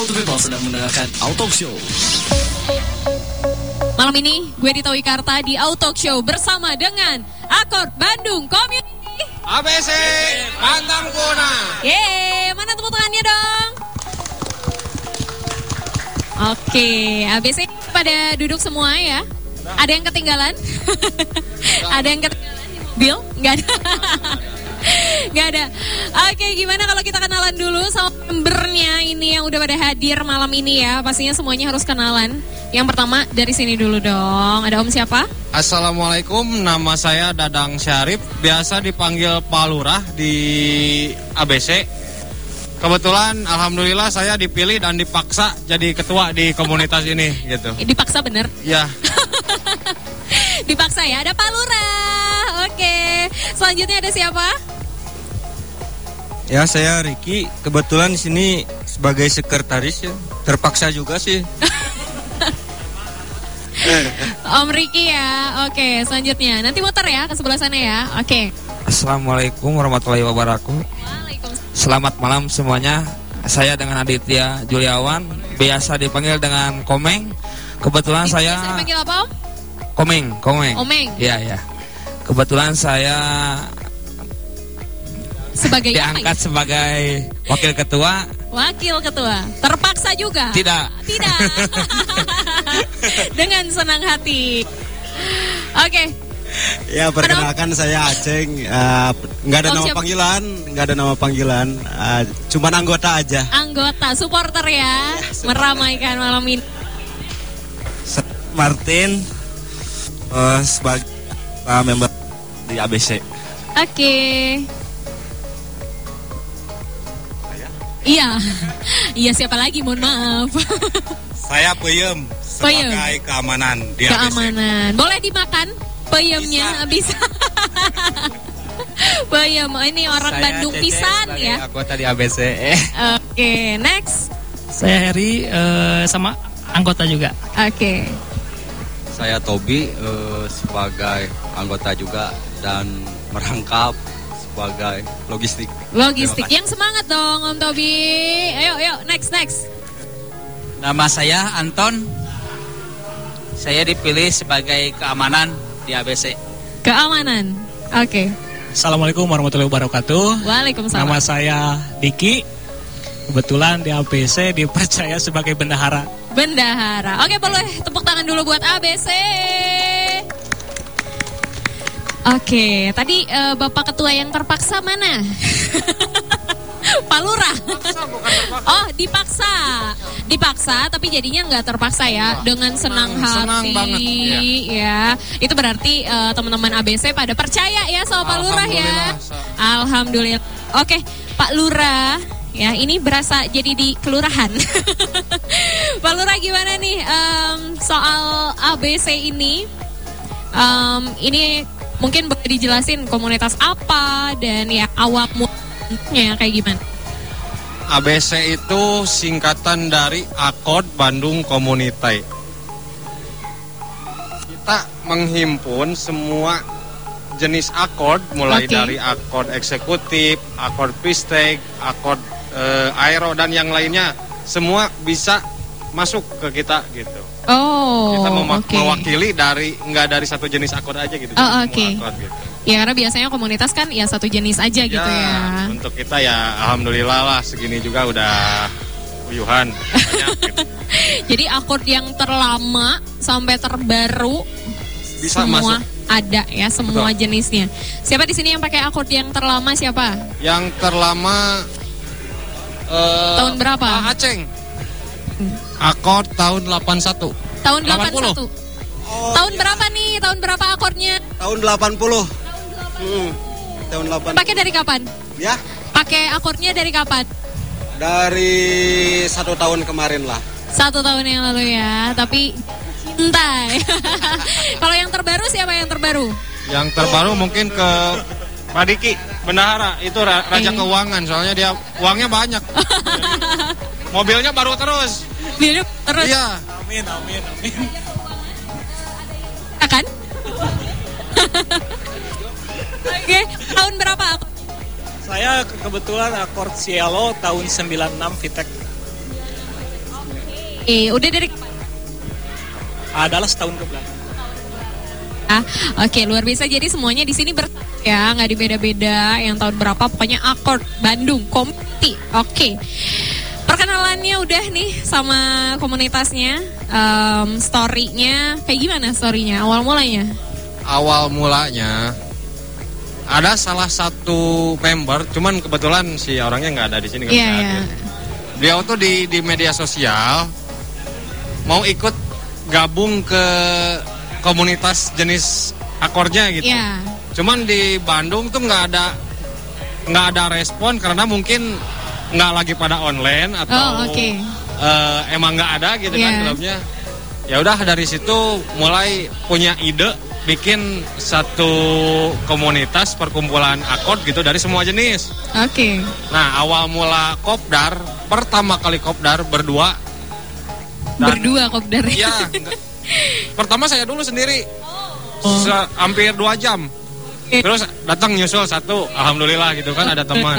The people sedang mendengarkan Auto Show. Malam ini gue Dita Wikarta di Auto Show bersama dengan Akord Bandung Community. ABC Pantang Kuna. Yeay, mana tepuk tangannya dong? Oke, ABC pada duduk semua ya. Ada yang ketinggalan? ada yang ketinggalan? Bill? Nggak ada. Nggak ada. Oke, gimana kalau kita kenalan dulu sama membernya ini yang udah pada hadir malam ini ya. Pastinya semuanya harus kenalan. Yang pertama dari sini dulu dong. Ada Om siapa? Assalamualaikum, nama saya Dadang Syarif, biasa dipanggil Pak Lurah di ABC. Kebetulan Alhamdulillah saya dipilih dan dipaksa jadi ketua di komunitas ini gitu. Dipaksa bener? Ya, Dipaksa ya, ada Pak Lurah. Oke, selanjutnya ada siapa? Ya saya Riki, kebetulan di sini sebagai sekretaris ya. Terpaksa juga sih. Om Riki ya. Oke, selanjutnya. Nanti muter ya ke sebelah sana ya. Oke. Assalamualaikum warahmatullahi wabarakatuh. Waalaikumsalam. Selamat malam semuanya. Saya dengan Aditya Juliawan, biasa dipanggil dengan Komeng. Kebetulan Biasa saya dipanggil apa Om? Komeng, Komeng. Omeng. Iya, ya. Kebetulan saya Sebagai diangkat ya? sebagai wakil ketua. Wakil ketua. Terpaksa juga? Tidak. Tidak. Dengan senang hati. Oke. Ya perkenalkan saya Aceng, Eh, nggak ada Oh, nama siap. panggilan, nggak ada nama panggilan, Eh, cuman anggota aja. Anggota, supporter ya. meramaikan malam ini. Martin eh, sebagai eh, member di ABC. Oke. Iya. Iya siapa lagi? Mohon maaf. Saya Peyem Peyem. keamanan di Keamanan. Boleh dimakan peyemnya? Bisa. Peyem. Ini orang Bandung pisan ya. Anggota di ABC. Oke, next. Saya Heri eh, sama anggota juga. Oke. Saya Tobi eh, sebagai anggota juga dan merangkap sebagai logistik. Logistik. Yang semangat dong Om Tobi. Ayo, ayo, next, next. Nama saya Anton. Saya dipilih sebagai keamanan di ABC. Keamanan. Oke. Assalamualaikum warahmatullahi wabarakatuh. Waalaikumsalam. Nama saya Diki. Kebetulan di ABC dipercaya sebagai bendahara. Bendahara. Oke, boleh tepuk tangan dulu buat ABC. Oke, tadi eh, Bapak Ketua yang terpaksa mana? Pak Lurah. Oh, dipaksa. Dipaksa, tapi jadinya nggak terpaksa ya, dengan senang, senang hati. banget, ya. Itu berarti eh, teman-teman ABC pada percaya ya sama Pak Lurah ya. Alhamdulillah. Oke, Pak Lurah. Ya, ini berasa jadi di kelurahan. Pak Lurah gimana nih em, soal ABC ini? Em, ini mungkin boleh dijelasin komunitas apa dan ya awaknya kayak gimana? ABC itu singkatan dari Akord Bandung Community. Kita menghimpun semua jenis akord mulai Oke. dari akord eksekutif, akord pistek, akord eh, aero dan yang lainnya semua bisa masuk ke kita gitu. Oh, kita oke. mewakili dari nggak dari satu jenis akord aja gitu. Oh, oke. akord gitu. Ya karena biasanya komunitas kan ya satu jenis aja gitu ya. Untuk kita ya alhamdulillah lah segini juga udah uyuhan. Banyak, gitu. Jadi akord yang terlama sampai terbaru Bisa semua masuk. ada ya semua Betul. jenisnya. Siapa di sini yang pakai akord yang terlama siapa? Yang terlama eh, Tahun berapa? Aceng. Akord tahun 81. Tahun 80. 81. Tahun berapa nih? Tahun berapa akordnya? Tahun 80. Hmm, tahun 80. Pakai dari kapan? Ya, Pakai akordnya dari kapan? dari satu tahun kemarin lah. Satu tahun yang lalu ya, tapi entai. Kalau yang terbaru siapa yang terbaru? Yang terbaru mungkin ke Pak Diki, bendahara itu ra- raja Eh. keuangan soalnya dia uangnya banyak. Mobilnya baru terus. Biar terus Iya. Amin, amin, amin. kan? Oke, tahun berapa? Saya ke- kebetulan akord Cielo tahun 96 Vitek. Eh, udah dari Adalah setahun ke belakang. Ah, Oke, luar biasa. Jadi semuanya di sini ber ya, nggak dibeda-beda. Yang tahun berapa, pokoknya akord Bandung, komiti. Oke. Perkenalannya udah nih sama komunitasnya, Em, story-nya kayak gimana story-nya? Awal mulanya? Awal mulanya ada salah satu member, cuman kebetulan si orangnya nggak ada di sini Iya, iya. hadir. Beliau tuh di di media sosial mau ikut gabung ke komunitas jenis akornya gitu. Iya. Cuman di Bandung tuh nggak ada nggak ada respon karena mungkin nggak lagi pada online atau Oh, oke. eh, emang nggak ada gitu kan Iya. klubnya. Ya udah dari situ mulai punya ide bikin satu komunitas perkumpulan akord gitu dari semua jenis. Oke. Nah awal mula kopdar pertama kali kopdar berdua. Dan- Berdua kopdar. Iya. Pertama saya dulu sendiri. Oh. Se- hampir dua jam. Terus datang nyusul satu, alhamdulillah gitu kan ada teman.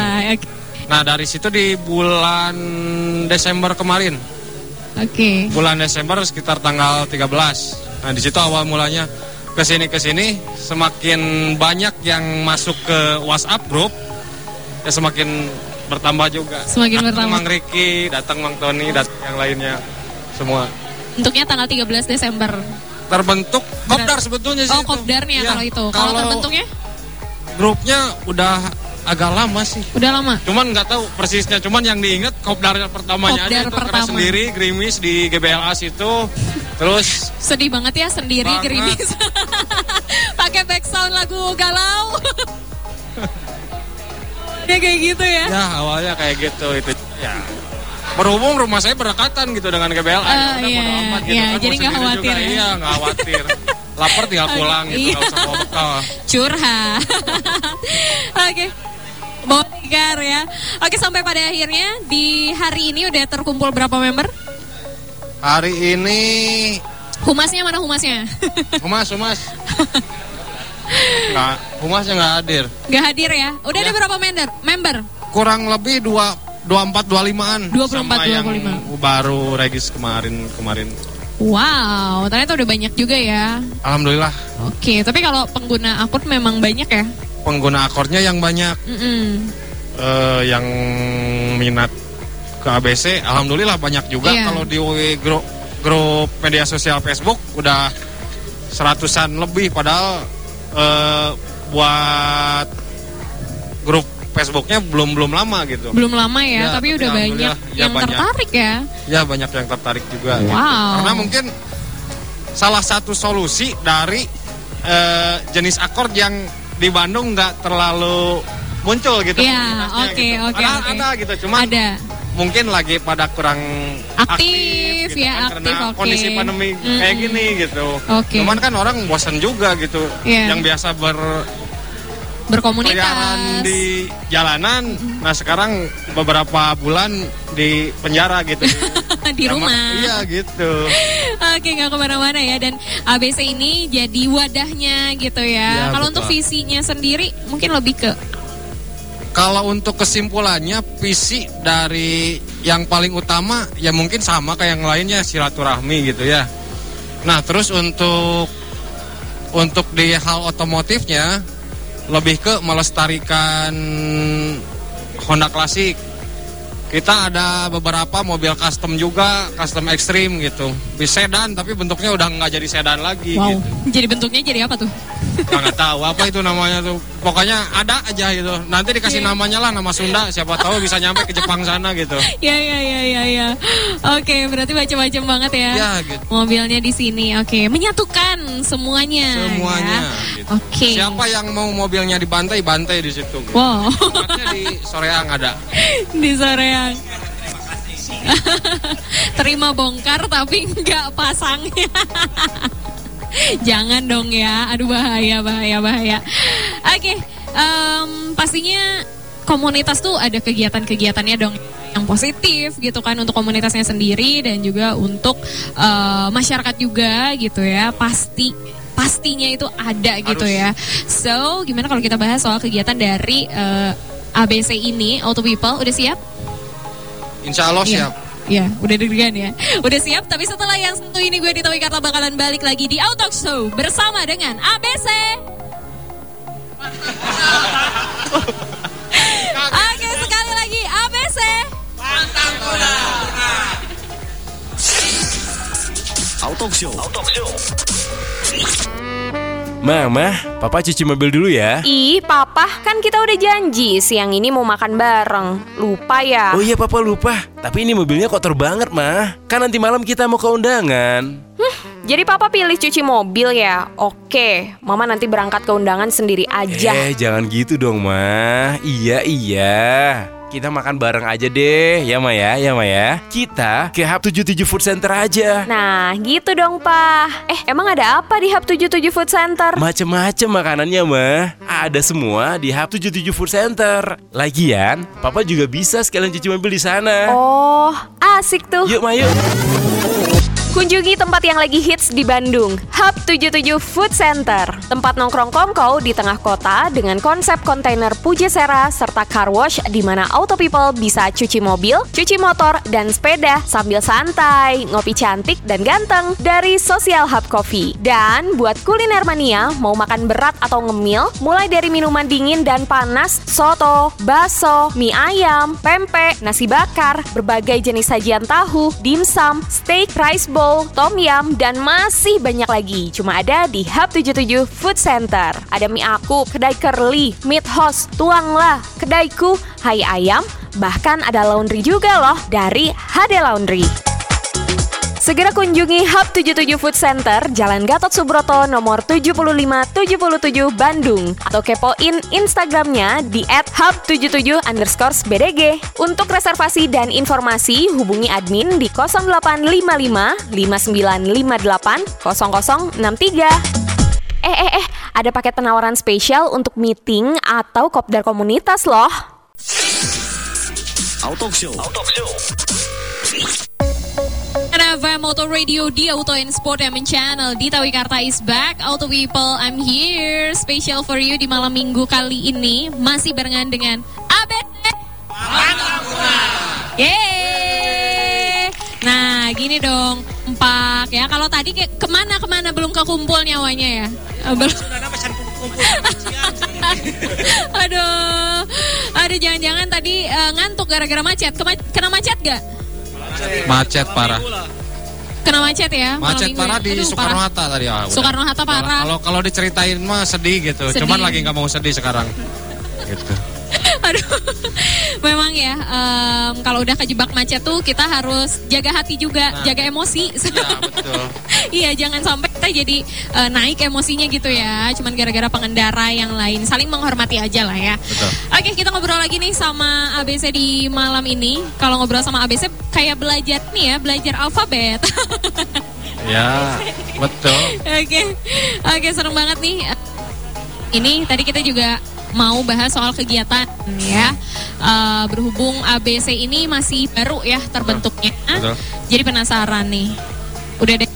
Nah dari situ di bulan Desember kemarin, Oke. bulan Desember sekitar tanggal 13. Nah di situ awal mulanya ke sini ke sini semakin banyak yang masuk ke WhatsApp grup, ya semakin bertambah juga. Semakin Datang bertambah. Mang Riki, datang Mang Tony, datang yang lainnya semua. Bentuknya tanggal 13 Desember. Terbentuk kopdar sebetulnya sih. Oh, kopdarnya Iya, kalau itu. Kalau terbentuknya grupnya udah agak lama sih. udah lama. Cuman nggak tahu persisnya, cuman yang diinget kopdar pertamanya Kopdar aja itu pertama. sendiri gerimis di GBLA situ. Terus Sedih banget ya sendiri Banget. gerimis. Pakai background lagu galau. ya kayak gitu ya. ya awalnya kayak gitu itu ya berhubung rumah saya berdekatan gitu dengan GBLA ya Ah, udah iya, amat gitu iya, kan, jadi nggak khawatir juga, ya. iya nggak khawatir lapar tinggal pulang gitu Iya. nggak usah bawa bekal Curhat. Oke. Bawa tikar ya. Oke sampai pada akhirnya di hari ini udah terkumpul berapa member? hari ini Humasnya mana humasnya? humas humas nggak humasnya nggak hadir Gak hadir ya? Udah ada Ya. berapa member? Member? kurang lebih dua 24 25-an 24, sama yang 25. baru regis kemarin kemarin Wow, ternyata udah banyak juga ya. alhamdulillah Oke, tapi kalau pengguna akun memang banyak ya? Pengguna akordnya yang banyak Mm-mm. eh, yang minat ke ABC alhamdulillah banyak juga Iya. kalau di grup grup media sosial Facebook udah seratusan lebih padahal eh, buat grup Facebooknya belum belum lama gitu Belum lama ya, Ya, tapi tapi udah banyak ya yang banyak. tertarik ya. ya banyak yang tertarik juga gitu. Wow. karena mungkin salah satu solusi dari eh, jenis akord yang di Bandung nggak terlalu muncul gitu Iya, oke, gitu. oke, ada, gitu cuman Ada. mungkin lagi pada kurang Aktif, gitu ya, kan, aktif, karena oke. kondisi pandemi Mm-mm. kayak gini gitu Oke. cuman kan orang bosan juga gitu Iya. yang biasa ber Berkomunitas. keliaran di jalanan nah sekarang beberapa bulan di penjara gitu di rumah. iya gitu Oke, nggak ke mana-mana ya. Dan ABC ini jadi wadahnya gitu ya. Ya, Kalau untuk visinya sendiri mungkin lebih ke Kalau untuk kesimpulannya visi dari yang paling utama ya mungkin sama kayak yang lainnya silaturahmi gitu ya. Nah terus untuk untuk di hal otomotifnya lebih ke melestarikan Honda klasik. Kita ada beberapa mobil custom juga, custom ekstrim gitu. Bisa sedan tapi bentuknya udah nggak jadi sedan lagi wow. gitu. Jadi bentuknya jadi apa tuh? Nggak tahu apa itu namanya tuh. Pokoknya ada aja gitu. Nanti dikasih Iya. namanya lah nama Sunda. Siapa tahu bisa nyampe ke Jepang sana gitu. ya ya ya ya ya. Oke, berarti macam-macam banget ya. Ya gitu. Mobilnya di sini. Oke, menyatukan semuanya. Semuanya. ya. gitu. Oke. Siapa yang mau mobilnya dibantai, bantai di situ. Gitu. Wow. Tempatnya di Soreang ada. di Soreang. Terima bongkar tapi nggak pasangnya. Jangan dong ya. Aduh bahaya bahaya bahaya. Oke, em, pastinya komunitas tuh ada kegiatan-kegiatannya dong yang positif gitu kan untuk komunitasnya sendiri dan juga untuk eh, masyarakat juga gitu ya. Pasti pastinya itu ada gitu Harus. ya. So, gimana kalau kita bahas soal kegiatan dari eh, ABC ini Auto People udah siap? Insya Allah Iya. siap. Ya, udah deg-degan ya. Udah siap, tapi setelah yang satu ini gue di Tawi Karta bakalan balik lagi di Auto Show bersama dengan ABC. Oke, sekali lagi ABC. Auto Show. Mama, papa cuci mobil dulu ya. Ih, papa, kan kita udah janji siang ini mau makan bareng. Lupa ya? Oh iya papa lupa, tapi ini mobilnya kotor banget mah. Kan nanti malam kita mau ke undangan. Jadi papa pilih cuci mobil ya? Oke, mama nanti berangkat ke undangan sendiri aja. Eh jangan gitu dong mah. Iya iya. Kita makan bareng aja deh, ya Ma ya, ya Ma ya. Kita ke Hub 77 Food Center aja. Nah, gitu dong, Pak. Eh, emang ada apa di Hub 77 Food Center? Macem-macem makanannya mah Ada semua di Hub 77 Food Center Lagian, Papa juga bisa sekalian cuci mobil di sana Oh, asik tuh. Yuk Ma yuk Kunjungi tempat yang lagi hits di Bandung, Hub 77 Food Center. Tempat nongkrong kongkow di tengah kota dengan konsep kontainer Pujasera serta car wash di mana auto people bisa cuci mobil, cuci motor, dan sepeda sambil santai, ngopi cantik dan ganteng dari Social Hub Coffee. Dan buat kuliner mania mau makan berat atau ngemil, mulai dari minuman dingin dan panas, soto, bakso, mie ayam, pempek, nasi bakar, berbagai jenis sajian tahu, dimsum, steak, rice bowl, tom yum, dan masih banyak lagi. Cuma ada di Hub 77 Food Center. Ada mie aku, kedai curly, meat host, tuanglah, kedaiku, hai ayam, bahkan ada laundry juga loh dari HD Laundry. Segera kunjungi Hub 77 Food Center, Jalan Gatot Subroto nomor 7577 Bandung atau kepoin Instagramnya di @hub77 underscore BDG. Untuk reservasi dan informasi hubungi admin di 0855 5958 0063. Eh eh eh, ada paket penawaran spesial untuk meeting atau kopdar komunitas loh. Auto Show. FM Auto Radio di Auto and Sport Diamond Channel. Di Tawikarta is back. Auto People I'm here. Special for you di malam minggu kali ini. Masih barengan dengan ABC Yeay. Nah gini dong Empak ya Kalau tadi kayak ke mana-kemana belum kekumpul nyawanya ya? Eh, Belum. Aduh. Aduh jangan-jangan tadi eh, ngantuk gara-gara macet. Kema- Kena macet gak? Macet parah. Kena macet ya? Macet parah ya? di Aduh, Soekarno. Hatta tadi udah. Soekarno Hatta parah. Kalau- Kalau kalau diceritain mah sedih gitu. Sedih. Cuman lagi nggak mau sedih sekarang. Gitu. Aduh, memang ya em, kalau udah kejebak macet tuh kita harus jaga hati juga, Nah. jaga emosi. Ya betul. iya, jangan sampai kita jadi eh, naik emosinya gitu ya. Cuman gara-gara pengendara yang lain, saling menghormati aja lah ya. Betul. Oke, kita ngobrol lagi nih sama ABC di malam ini. Kalau ngobrol sama ABC kayak belajar nih ya, belajar alfabet. Ya betul. Oke, oke serem banget nih. Ini tadi kita juga mau bahas soal kegiatan ya. Eh, berhubung ABC ini masih baru ya terbentuknya. Betul. Jadi penasaran nih. Udah deh.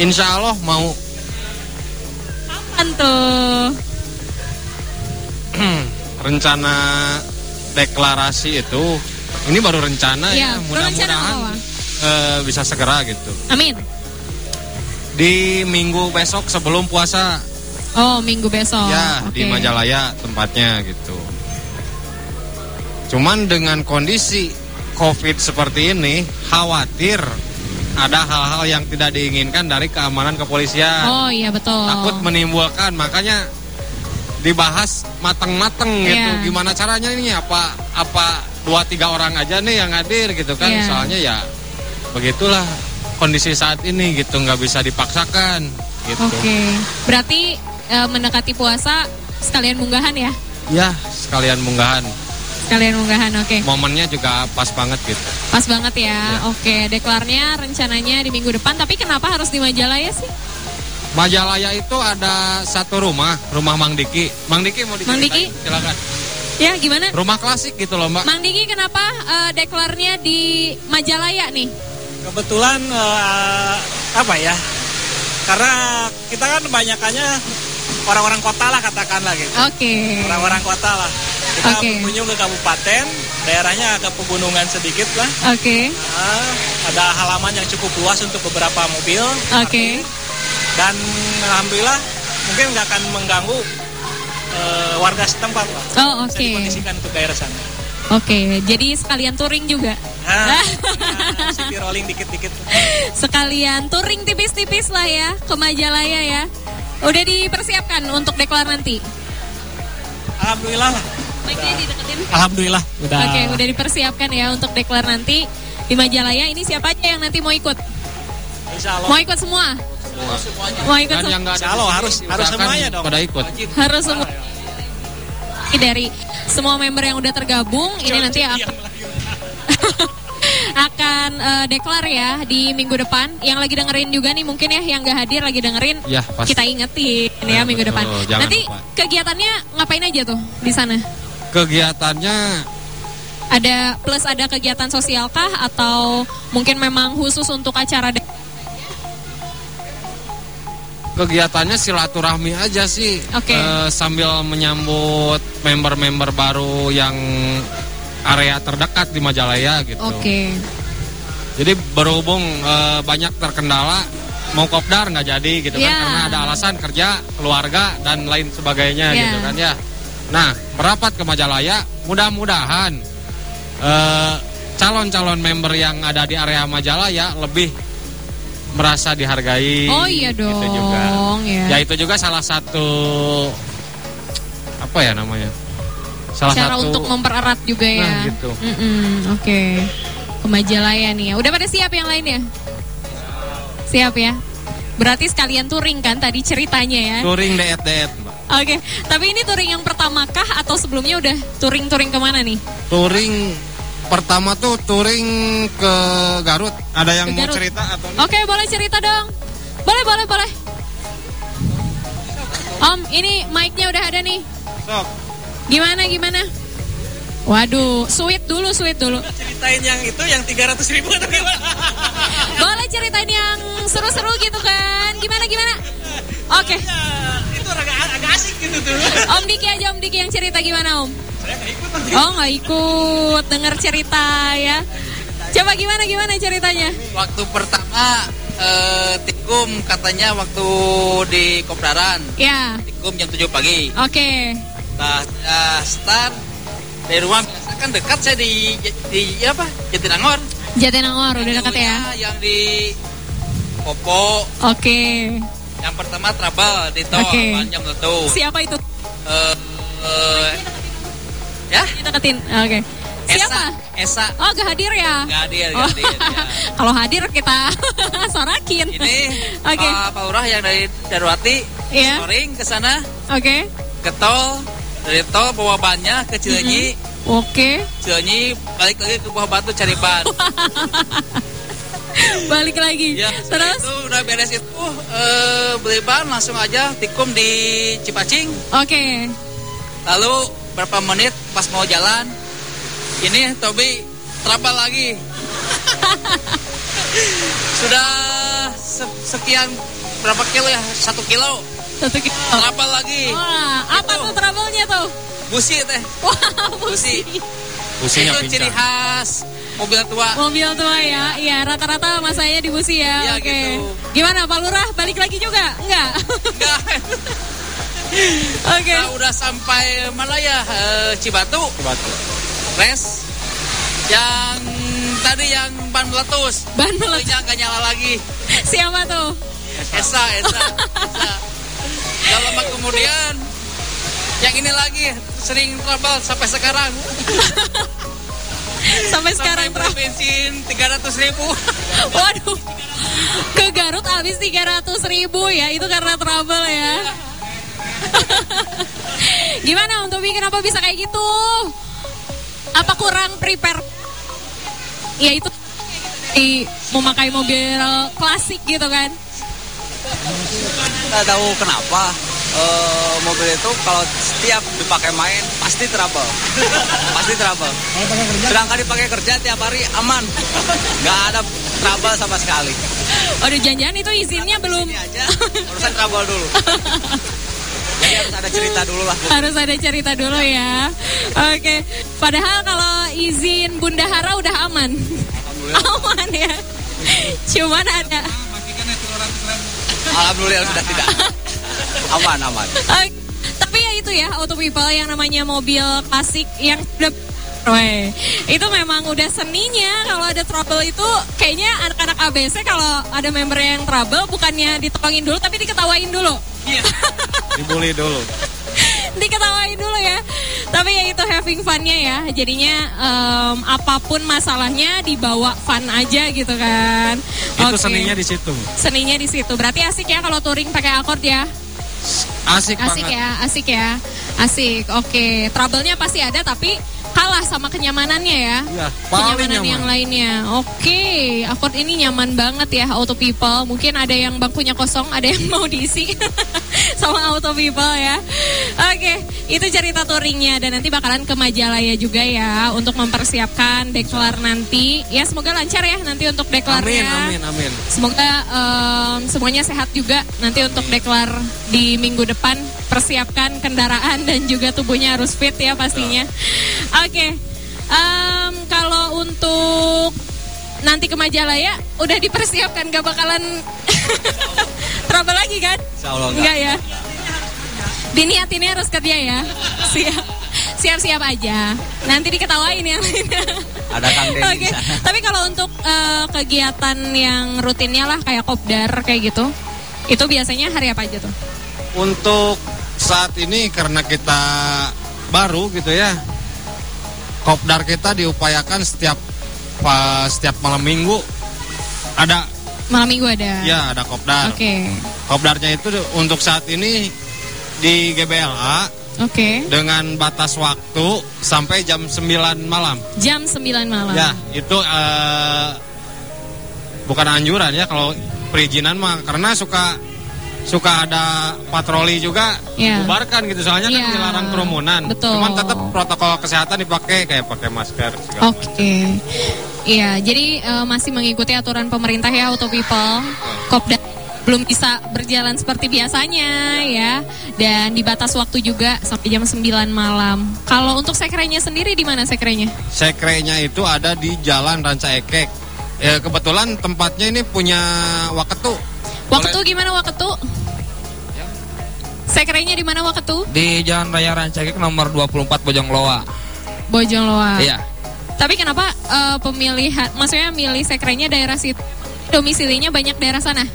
Insya Allah mau Kapan tuh? rencana deklarasi itu ini baru rencana Iya, ya rencana mudah-mudahan eh, bisa segera gitu Amin. di minggu besok sebelum puasa Oh, minggu besok. ya di Oke. Majalaya tempatnya gitu cuman dengan kondisi covid seperti ini khawatir ada hal-hal yang tidak diinginkan dari keamanan kepolisian Oh, iya betul. takut menimbulkan makanya dibahas matang-matang gitu Iya. gimana caranya ini apa apa dua tiga orang aja nih yang hadir gitu kan Iya. soalnya ya begitulah kondisi saat ini gitu nggak bisa dipaksakan gitu Oke. Berarti eh, mendekati puasa sekalian munggahan ya? ya sekalian munggahan Sekalian munggahan, oke. momennya juga pas banget gitu Pas banget ya. Oke, deklarnya rencananya di minggu depan. Tapi kenapa harus di Majalaya sih? Majalaya itu ada satu rumah rumah Mang Diki Mang Diki mau Mang diceritain Diki? silakan Ya, gimana? rumah klasik gitu loh mbak Mang Diki kenapa eh, deklarnya di Majalaya nih? Kebetulan eh, apa ya? Karena kita kan banyakannya orang-orang kota lah katakanlah gitu. Oke. Orang-orang kota lah. Kita Oke. berkunjung ke kabupaten daerahnya agak pegunungan sedikit lah. Oke. Nah, ada halaman yang cukup luas untuk beberapa mobil. Oke. Dan alhamdulillah mungkin nggak akan mengganggu eh, warga setempat Pak. Oh, Bisa oke. dikondisikan untuk daerah sana. Oke, jadi sekalian touring juga. Nah, nah, rolling dikit-dikit. Sekalian touring tipis-tipis lah ya ke Majalaya ya. Udah dipersiapkan untuk deklar nanti. Alhamdulillah lah. Dideketin. Alhamdulillah udah. Oke, udah dipersiapkan ya untuk deklar nanti di Majalaya. Ini siapa aja yang nanti mau ikut? Insya Allah. Mau ikut semua? Mau ikut Dan semua? yang nggak ada Insya Allah harus- harus semuanya dong. Pada ikut. Harus semua. Ini dari semua member yang udah tergabung, ini nanti akan akan eh, deklar ya di minggu depan. Yang lagi dengerin juga nih mungkin ya yang gak hadir lagi dengerin. Ya, pasti. Kita ingetin ya Ya, minggu betul. depan. Nanti lupa. kegiatannya ngapain aja tuh di sana? Kegiatannya Ada plus ada kegiatan sosial kah atau mungkin memang khusus untuk acara kegiatannya silaturahmi aja sih. Oke. Eh, sambil menyambut member-member baru yang area terdekat di Majalaya gitu. Oke. Jadi berhubung eh, banyak terkendala mau kopdar nggak jadi gitu kan Ya. karena ada alasan kerja, keluarga dan lain sebagainya Ya. gitu kan ya. Nah, merapat ke Majalaya, mudah-mudahan eh, calon-calon member yang ada di area Majalaya lebih merasa dihargai. Oh iya gitu juga. dong ya. Ya itu juga salah satu apa ya namanya? Salah Cara satu untuk mempererat juga ya. Nah, gitu. Oke. Ke Majalaya nih ya. Udah pada siap yang lainnya? Siap ya. Berarti sekalian touring kan tadi ceritanya ya. touring deet-deet. Oke. Tapi ini touring yang pertama kah atau sebelumnya udah touring-touring ke mana nih? Touring pertama tuh touring ke Garut. Ada yang Ke mau Garut. cerita atau Oke, boleh cerita dong. Boleh, boleh, boleh. Om, ini mic-nya udah ada nih. Sok. Gimana, gimana? Waduh, sweet dulu, sweet dulu. Ceritain yang itu yang 300 ribu atau gimana? Boleh ceritain yang seru-seru gitu kan? Gimana, gimana? Oke, Ya, itu agak, agak asik gitu tuh. Om Diki aja, Om Diki yang cerita gimana, Om? Saya nggak ikut nanti. Oh, nggak ikut denger cerita ya. Coba gimana, gimana ceritanya? Waktu pertama eh, Tikum katanya waktu di Kopdaran Ya, Tikum jam 7 pagi oke. Nah saya start dari rumah biasa kan dekat saya di, di apa Jatinangor Jatinangor udah dekat ya? Yang di Popo Oke. Yang pertama Trouble di tol Oke. jam satu Siapa itu? Eh, eh, Ya Deketin. Oke. Siapa? Esa Oh, gak hadir ya? Gak hadir, Oh, gak hadir ya. Kalau hadir kita sorakin. Ini Oke. eh, Pak Lurah yang dari Darwati Iya. Scoring ke sana Oke. ke tol dari tol bawa bannya ke Cilenyi Oke. Cilenyi balik lagi ke Buah Batu cari ban Balik lagi. ya Terus? itu udah beres itu eh, beli ban langsung aja tikum di Cipacing Oke. lalu berapa menit pas mau jalan ini Tobi trouble lagi sudah se- sekian berapa kilo ya satu kilo Satu kilo. trouble lagi Wah, apa Itu. tuh trouble-nya tuh? busi teh Wah, busi Businya itu ciri khas mobil tua Mobil tua ya, iya rata-rata masanya di busi ya. Iya, Oke. gitu. Gimana Pak Lurah? Balik lagi juga? Enggak. Enggak. Oke. Nah, udah sampai mana ya Eh, Cibatu Batu. res yang tadi yang ban meletus Ban meletus. Nggak nyala lagi Siapa tuh? Esa Esa Esa Gak lama kemudian yang ini lagi sering trouble sampai sekarang Sampai sekarang sampai bensin 300 ribu Waduh. Ke Garut habis 300 ribu ya. Itu karena trouble ya. Gimana untuk bikin kenapa bisa kayak gitu? Apa kurang prepare? Ya itu di memakai mobil klasik gitu kan. Nggak tahu kenapa eh, mobil itu kalau setiap dipakai main pasti trouble, pasti trouble. Sedangkan dipakai kerja tiap hari aman, nggak ada trouble sama sekali. Waduh jangan-jangan itu izinnya belum aja urusan trouble dulu. Jadi harus ada cerita dulu lah. Harus ada cerita dulu ya. Oke. Padahal kalau izin Bunda Hara udah aman. Aman ya. Cuman ada. Alhamdulillah sudah tidak. Aman, aman. Oke, tapi ya itu ya auto people yang namanya mobil klasik yang udah Weh, itu memang udah seninya kalau ada trouble itu kayaknya anak-anak ABC kalau ada member yang trouble bukannya ditolongin dulu tapi diketawain dulu. Dibully dulu. Diketawain dulu ya. Tapi ya itu having funnya ya. Jadinya em, apa pun masalahnya dibawa fun aja gitu kan. Itu Oke. seninya di situ. Seninya di situ. Berarti asik ya kalau touring pakai akord ya. Asik, Asik banget. ya, asik ya. Asik. Oke, trouble-nya pasti ada tapi kalah sama kenyamanannya ya. Iya, Kenyamanan nyaman. yang lainnya. Oke, akord ini nyaman banget ya auto people. Mungkin ada yang bangkunya kosong, ada yang mau diisi sama auto people ya. Oke, itu cerita touringnya dan nanti bakalan ke Majalaya juga ya untuk mempersiapkan deklar nanti. Ya semoga lancar ya nanti untuk deklarnya. Amin, amin, amin. Semoga em, semuanya sehat juga nanti untuk deklar di minggu depan. Persiapkan kendaraan dan juga tubuhnya harus fit ya pastinya. Oke, em, kalau untuk nanti ke Majalaya udah dipersiapkan gak bakalan trouble lagi kan? Insya Allah Enggak ya? Diniatinnya harus kerja ya. Siap. Siap-siap aja. Nanti diketawain yang lainnya. Ada Kang Oke, sana. tapi kalau untuk eh, kegiatan yang rutinnya lah kayak kopdar kayak gitu, itu biasanya hari apa aja tuh? Untuk saat ini karena kita baru gitu ya, kopdar kita diupayakan setiap pa- setiap malam minggu ada Malam minggu ada. ya ada kopdar. Oke, Kopdarnya itu untuk saat ini di GBLA oke. dengan batas waktu sampai jam 9 malam. Jam 9 malam. Ya, itu eh, bukan anjuran ya kalau perizinan mah karena suka suka ada patroli juga Ya. bubarkan gitu soalnya kan Ya. dilarang kerumunan. Betul. Cuman tetap protokol kesehatan dipakai kayak pakai masker Oke. Iya, jadi eh, masih mengikuti aturan pemerintah ya Auto People. Kopdar belum bisa berjalan seperti biasanya ya dan dibatas waktu juga sampai jam 9 malam. Kalau untuk sekrenya sendiri di mana sekrenya? Sekrenya itu ada di Jalan Ranca Ekek. Ya, kebetulan tempatnya ini punya Waketu. Waktu gimana waktu? Sekrenya di mana waktu? Di Jalan Raya Rancakek nomor 24 Bojongloa. Bojongloa. Iya. Tapi kenapa eh, pemilihan, maksudnya milih sekrenya daerah situ? Domisilinya banyak daerah sana.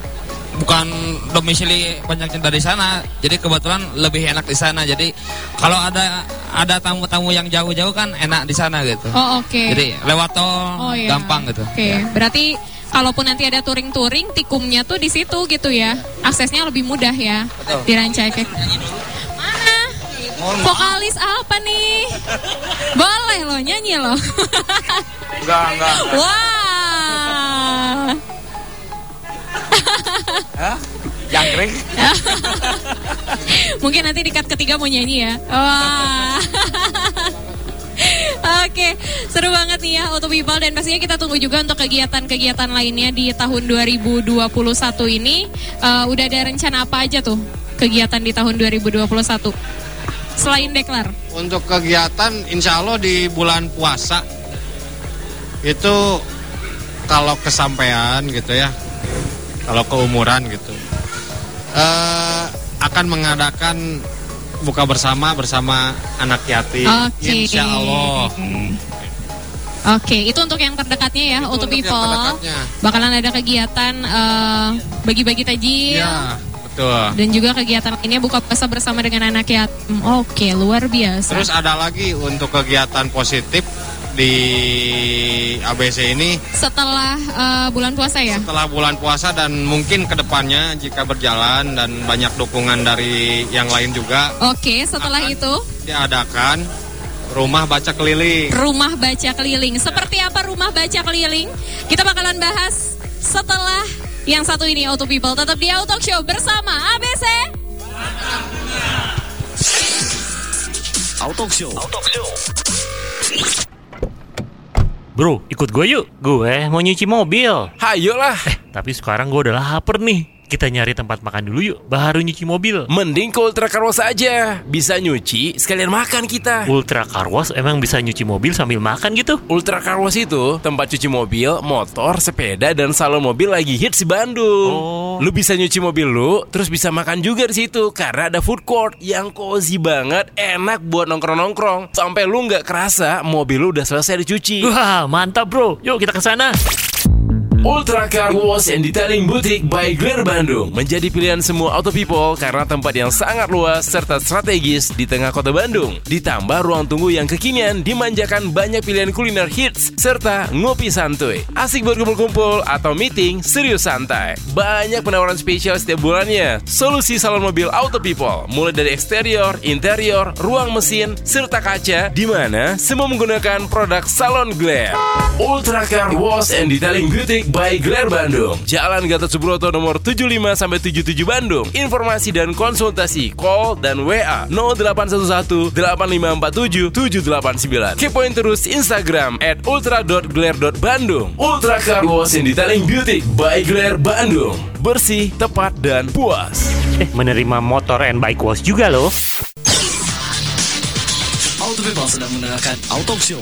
Bukan domisili banyak dari sana, jadi kebetulan lebih enak di sana. Jadi kalau ada ada tamu-tamu yang jauh-jauh kan enak di sana gitu. Oh oke. Jadi lewat tol Oh, iya. gampang gitu. Oke, berarti kalaupun nanti ada touring-touring, tikumnya tuh di situ gitu ya. Aksesnya lebih mudah ya. Betul. Di Rancaikek. Mana? Vokalis apa nih? Boleh loh, nyanyi loh. Enggak, enggak. Wah. Jangkrik. Mungkin nanti di cut ketiga mau nyanyi ya. Wah. Oke, seru banget nih ya Auto People dan pastinya kita tunggu juga untuk kegiatan-kegiatan lainnya di tahun 2021 ini. Eh, udah ada rencana apa aja tuh kegiatan di tahun 2021? Selain deklar. Untuk kegiatan insya Allah di bulan puasa itu kalau kesampaian gitu ya, kalau keumuran gitu, eh, akan mengadakan buka bersama bersama anak yatim. Oke. Insya Allah. Oke, itu untuk yang terdekatnya ya, Itu untuk People. Bakalan ada kegiatan eh, bagi-bagi tajil. Ya, betul. Dan juga kegiatan lainnya buka puasa bersama dengan anak yatim. Oke, luar biasa. Terus ada lagi untuk kegiatan positif di ABC ini setelah eh, bulan puasa ya? setelah bulan puasa dan mungkin ke depannya jika berjalan dan banyak dukungan dari yang lain juga Oke, setelah itu diadakan rumah baca keliling. rumah baca keliling. Seperti apa rumah baca keliling? Kita bakalan bahas setelah yang satu ini Auto People. Tetap di Auto Show bersama ABC. Auto Show. Bro, ikut gue yuk. Gue mau nyuci mobil. Hayo lah. Eh, tapi sekarang gue udah lapar nih. Kita nyari tempat makan dulu yuk, baru nyuci mobil. Mending ke Ultra Car Wash aja. Bisa nyuci, sekalian makan kita. Ultra Car Wash emang bisa nyuci mobil sambil makan gitu? Ultra Car Wash itu tempat cuci mobil, motor, sepeda, dan salon mobil lagi hits di Bandung. Oh. Lu bisa nyuci mobil lu, terus bisa makan juga di situ karena ada food court yang cozy banget, enak buat nongkrong-nongkrong. Sampai lu nggak kerasa mobil lu udah selesai dicuci. Wah, mantap bro. Yuk kita ke sana. Ultra Car Wash and Detailing Boutique by Glare Bandung menjadi pilihan semua auto people karena tempat yang sangat luas serta strategis di tengah kota Bandung. Ditambah ruang tunggu yang kekinian dimanjakan banyak pilihan kuliner hits serta ngopi santuy. Asik buat kumpul-kumpul atau meeting serius santai. Banyak penawaran spesial setiap bulannya. Solusi salon mobil auto people mulai dari eksterior, interior, ruang mesin, serta kaca di mana semua menggunakan produk salon Glare. Ultra Car Wash and Detailing Boutique by Glare Bandung. Jalan Gatot Subroto nomor 75 sampai 77 Bandung. Informasi dan konsultasi call dan WA 0811 8547 789. Kepoin terus Instagram at ultra.glare.bandung. Ultra Car Wash and Detailing Boutique by Glare Bandung. Bersih, tepat, dan puas. Eh, menerima motor and bike wash juga loh. Auto People sedang mendengarkan Auto Show.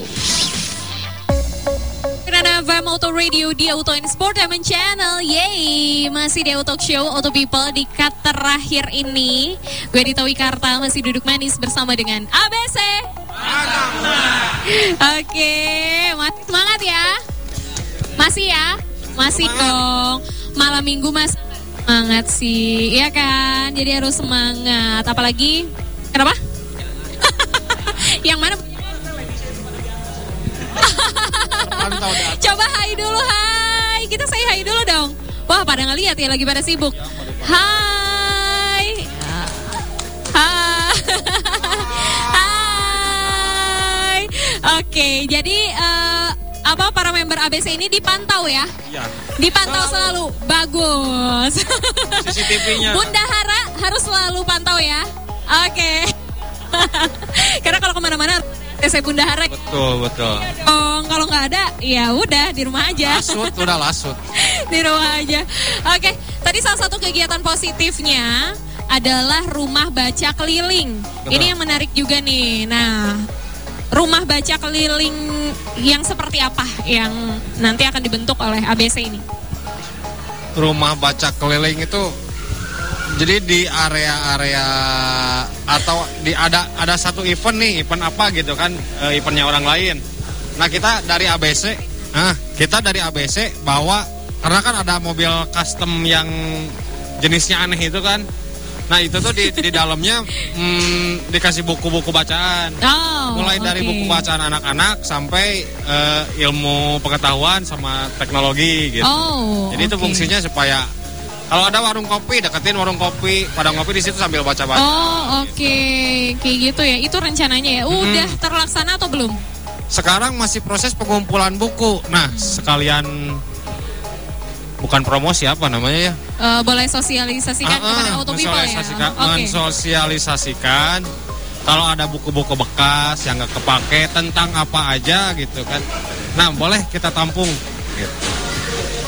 Nava Moto Radio di Auto and Sportainment Channel. Yeay, masih di Auto Show Auto People di cut terakhir ini. Gue Dita Wikarta masih duduk manis bersama dengan ABC Oke, masih semangat ya. Masih ya, masih dong. Malam minggu mas semangat sih, iya kan? Jadi harus semangat, apalagi Kenapa? Yang mana? Coba hai dulu, hai. Kita say hai dulu dong. Wah, pada ngeliat ya lagi pada sibuk. Hai. Hai. Hai. Oke, jadi eh, apa para member ABC ini dipantau ya? Iya. Dipantau selalu. Bagus. CCTV-nya. Bunda Hara harus selalu pantau ya. Oke. Karena kalau ke mana-mana TC Bunda Hara Betul, betul. dong. Kalau nggak ada, ya udah di rumah aja. Lasut, udah lasut. di rumah aja. Oke, tadi salah satu kegiatan positifnya adalah rumah baca keliling. Betul. Ini yang menarik juga nih. Nah, rumah baca keliling yang seperti apa yang nanti akan dibentuk oleh ABC ini? Rumah baca keliling itu jadi di area-area atau di ada ada satu event nih, event apa gitu kan, eh, eventnya orang lain. Nah kita dari ABC, nah kita dari ABC bawa karena kan ada mobil custom yang jenisnya aneh itu kan. Nah itu tuh di, di dalamnya hmm, dikasih buku-buku bacaan. Oh, Mulai dari oke. buku bacaan anak-anak sampai eh, ilmu pengetahuan sama teknologi gitu. Oh, Jadi itu oke. fungsinya supaya kalau ada warung kopi deketin warung kopi, pada ngopi di situ sambil baca-baca. Oh, oke. Kayak gitu ya. Itu rencananya ya. Udah Mm-hmm. terlaksana atau belum? Sekarang masih proses pengumpulan buku. Nah, sekalian bukan promosi apa namanya ya? Eh, boleh sosialisasikan Ah, kepada ah, auto people ya. Oke. mensosialisasikan kalau ada buku-buku bekas yang nggak kepake tentang apa aja gitu kan. Nah, boleh kita tampung. Gitu.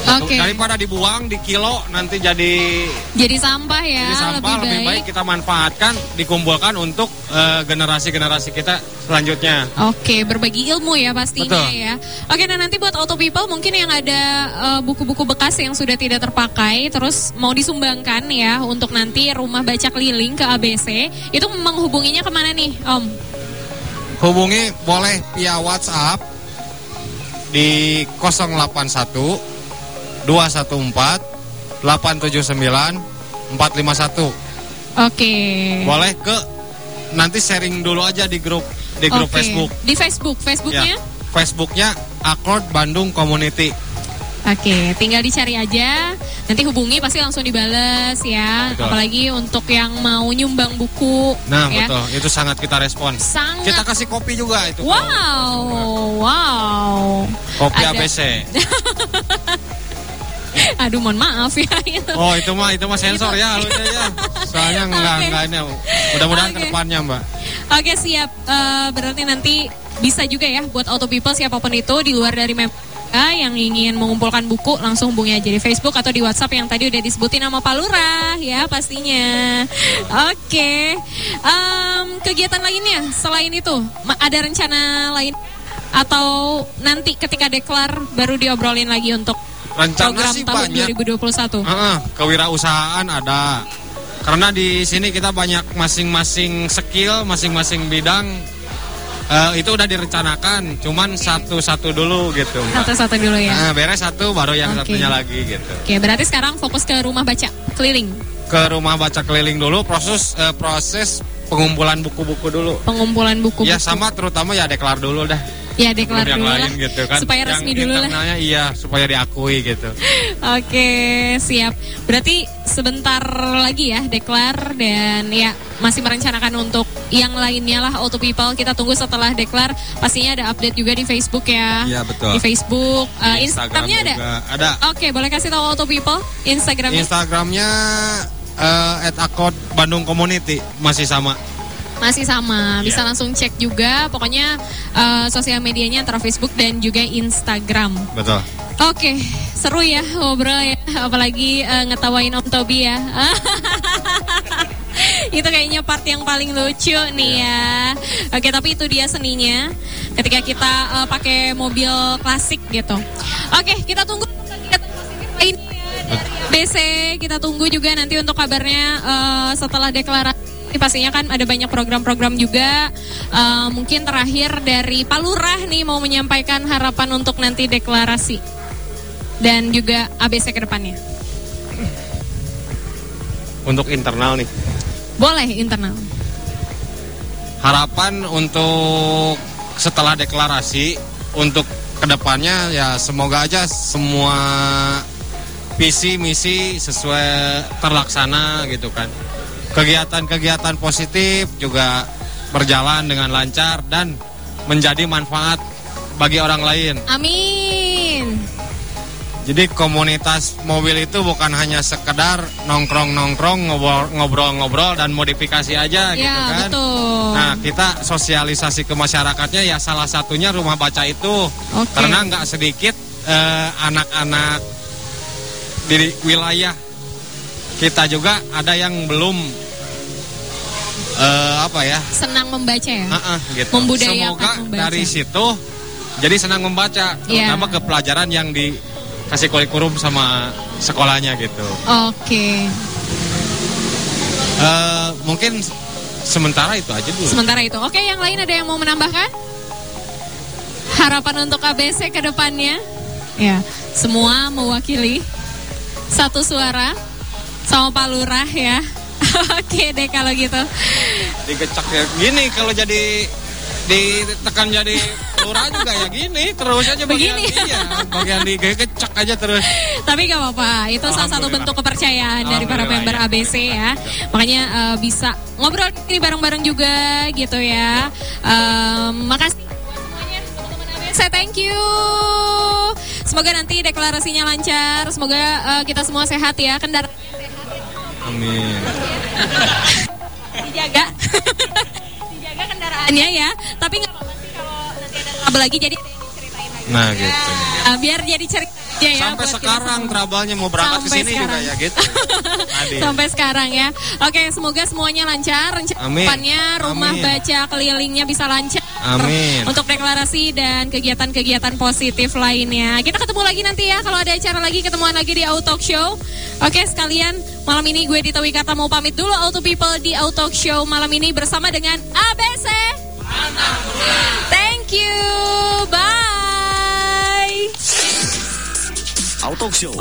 Oke. Daripada dibuang di kilo nanti jadi Jadi sampah ya. jadi sampah lebih, baik kita manfaatkan, dikumpulkan untuk eh, generasi-generasi kita selanjutnya. Oke, berbagi ilmu ya pastinya Betul. ya. Oke, nah nanti buat auto people mungkin yang ada eh, buku-buku bekas yang sudah tidak terpakai, terus mau disumbangkan ya untuk nanti rumah baca keliling ke ABC, itu menghubunginya ke mana nih, Om? Hubungi boleh via WhatsApp di 081 214 879 451. Oke. Boleh ke nanti sharing dulu aja di grup di grup Oke. Facebook. Di Facebook, Facebooknya? Ya. Facebooknya Accord Bandung Community. Oke, tinggal dicari aja. Nanti hubungi pasti langsung dibales ya. Betul. Apalagi untuk yang mau nyumbang buku. Nah ya. betul, itu sangat kita respon. Sangat. Kita kasih kopi juga itu. Wow, wow. Kopi Ada- ABC. Aduh, mohon maaf ya. Oh itu mah itu mah sensor ya halusnya ya. Soalnya enggak Oke. enggak ini. Mudah-mudahan Oke. ke depannya Mbak. Oke siap. Eh, berarti nanti bisa juga ya buat auto people siapa pun itu di luar dari mem Ah, yang ingin mengumpulkan buku langsung hubungi aja di Facebook atau di WhatsApp yang tadi udah disebutin nama Pak Lurah ya pastinya. Oke, Em, kegiatan lainnya selain itu ada rencana lain atau nanti ketika deklar baru diobrolin lagi untuk Rencana program sih tahun banyak. 2021. Heeh, kewirausahaan ada. Karena di sini kita banyak masing-masing skill, masing-masing bidang eh, itu udah direncanakan. Cuman satu-satu dulu gitu. Satu-satu dulu ya. Nah, beres satu baru yang Oke. satunya lagi gitu. Oke, berarti sekarang fokus ke rumah baca keliling, Ke rumah baca keliling dulu proses eh, proses pengumpulan buku-buku dulu. pengumpulan buku-buku. Ya sama terutama ya deklar dulu dah. Ya deklar yang dulu lain lah. gitu kan. Supaya Yang resmi dulu lah. iya supaya diakui gitu. Oke, siap. Berarti sebentar lagi ya deklar dan ya masih merencanakan untuk yang lainnya lah Auto People. Kita tunggu setelah deklar. Pastinya ada update juga di Facebook ya. Iya, betul. Di Facebook, Eh, Di Instagram Instagramnya ada. juga ada. Oke, boleh kasih tahu Auto People Instagramnya. Instagramnya eh, at akod Bandung Community masih sama. Masih sama, bisa Iya. langsung cek juga. Pokoknya eh, sosial medianya antara Facebook dan juga Instagram. Betul. Oke, seru ya ngobrol ya, apalagi eh, ngetawain Om Tobi ya. itu kayaknya part yang paling lucu nih ya. Oke, tapi itu dia seninya ketika kita eh, pakai mobil klasik gitu. Oke, kita tunggu ya dari BC. Kita tunggu juga nanti untuk kabarnya eh, setelah deklarasi. Pastinya kan ada banyak program-program juga. Eh, mungkin terakhir dari Pak Lurah nih mau menyampaikan harapan untuk nanti deklarasi dan juga ABC ke depannya. Untuk internal nih. Boleh internal. Harapan untuk setelah deklarasi untuk ke depannya ya semoga aja semua visi misi sesuai terlaksana gitu kan. Kegiatan-kegiatan positif juga berjalan dengan lancar dan menjadi manfaat bagi orang lain. Amin. Jadi komunitas mobil itu bukan hanya sekedar nongkrong-nongkrong, ngobrol- ngobrol-ngobrol dan modifikasi aja gitu Ya, kan. betul. Nah, kita sosialisasi ke masyarakatnya ya salah satunya rumah baca itu. Oke. Karena nggak sedikit eh, anak-anak di wilayah kita juga ada yang belum eh, apa ya? Senang membaca ya. Ah, ah, gitu. Membudayakan Semoga membaca. dari situ jadi senang membaca, Iya. terutama ke pelajaran yang dikasih kurikulum sama sekolahnya gitu. Oke. Eh, mungkin sementara itu aja dulu. Sementara itu. Oke, yang lain ada yang mau menambahkan? Harapan untuk ABC ke depannya? Ya, semua mewakili satu suara sama Pak Lurah ya. Oke deh kalau gitu. Digecak ya. Gini kalau jadi ditekan jadi lurah juga ya gini terus aja bagian Begini. iya bagian digecak aja terus Tapi gak apa-apa, itu salah satu bentuk kepercayaan dari para member ya. ABC ya. Makanya eh, bisa ngobrol ini bareng-bareng juga gitu ya. Em, makasih semuanya teman-teman ABC, thank you. Semoga nanti deklarasinya lancar, semoga eh, kita semua sehat ya, kendaraan amin dijaga. dijaga kendaraannya ya. Tapi nggak apa-apa sih kalau nanti ada lagi jadi nah gitu eh, biar jadi cerita aja ya. sampai kita sekarang trouble-nya mau berangkat ke sini juga ya gitu Adil. Sampai sekarang ya. Oke, semoga semuanya lancar. Amin. Rencanaannya rumah Amin. baca kelilingnya bisa lancar. Amin. Untuk deklarasi dan kegiatan-kegiatan positif lainnya. Kita ketemu lagi nanti ya kalau ada acara lagi ketemuan lagi di Auto Show. Oke, sekalian malam ini gue Dita Wikata mau pamit dulu Auto People di Auto Show malam ini bersama dengan ABC. Thank you. Bye. Auto Show.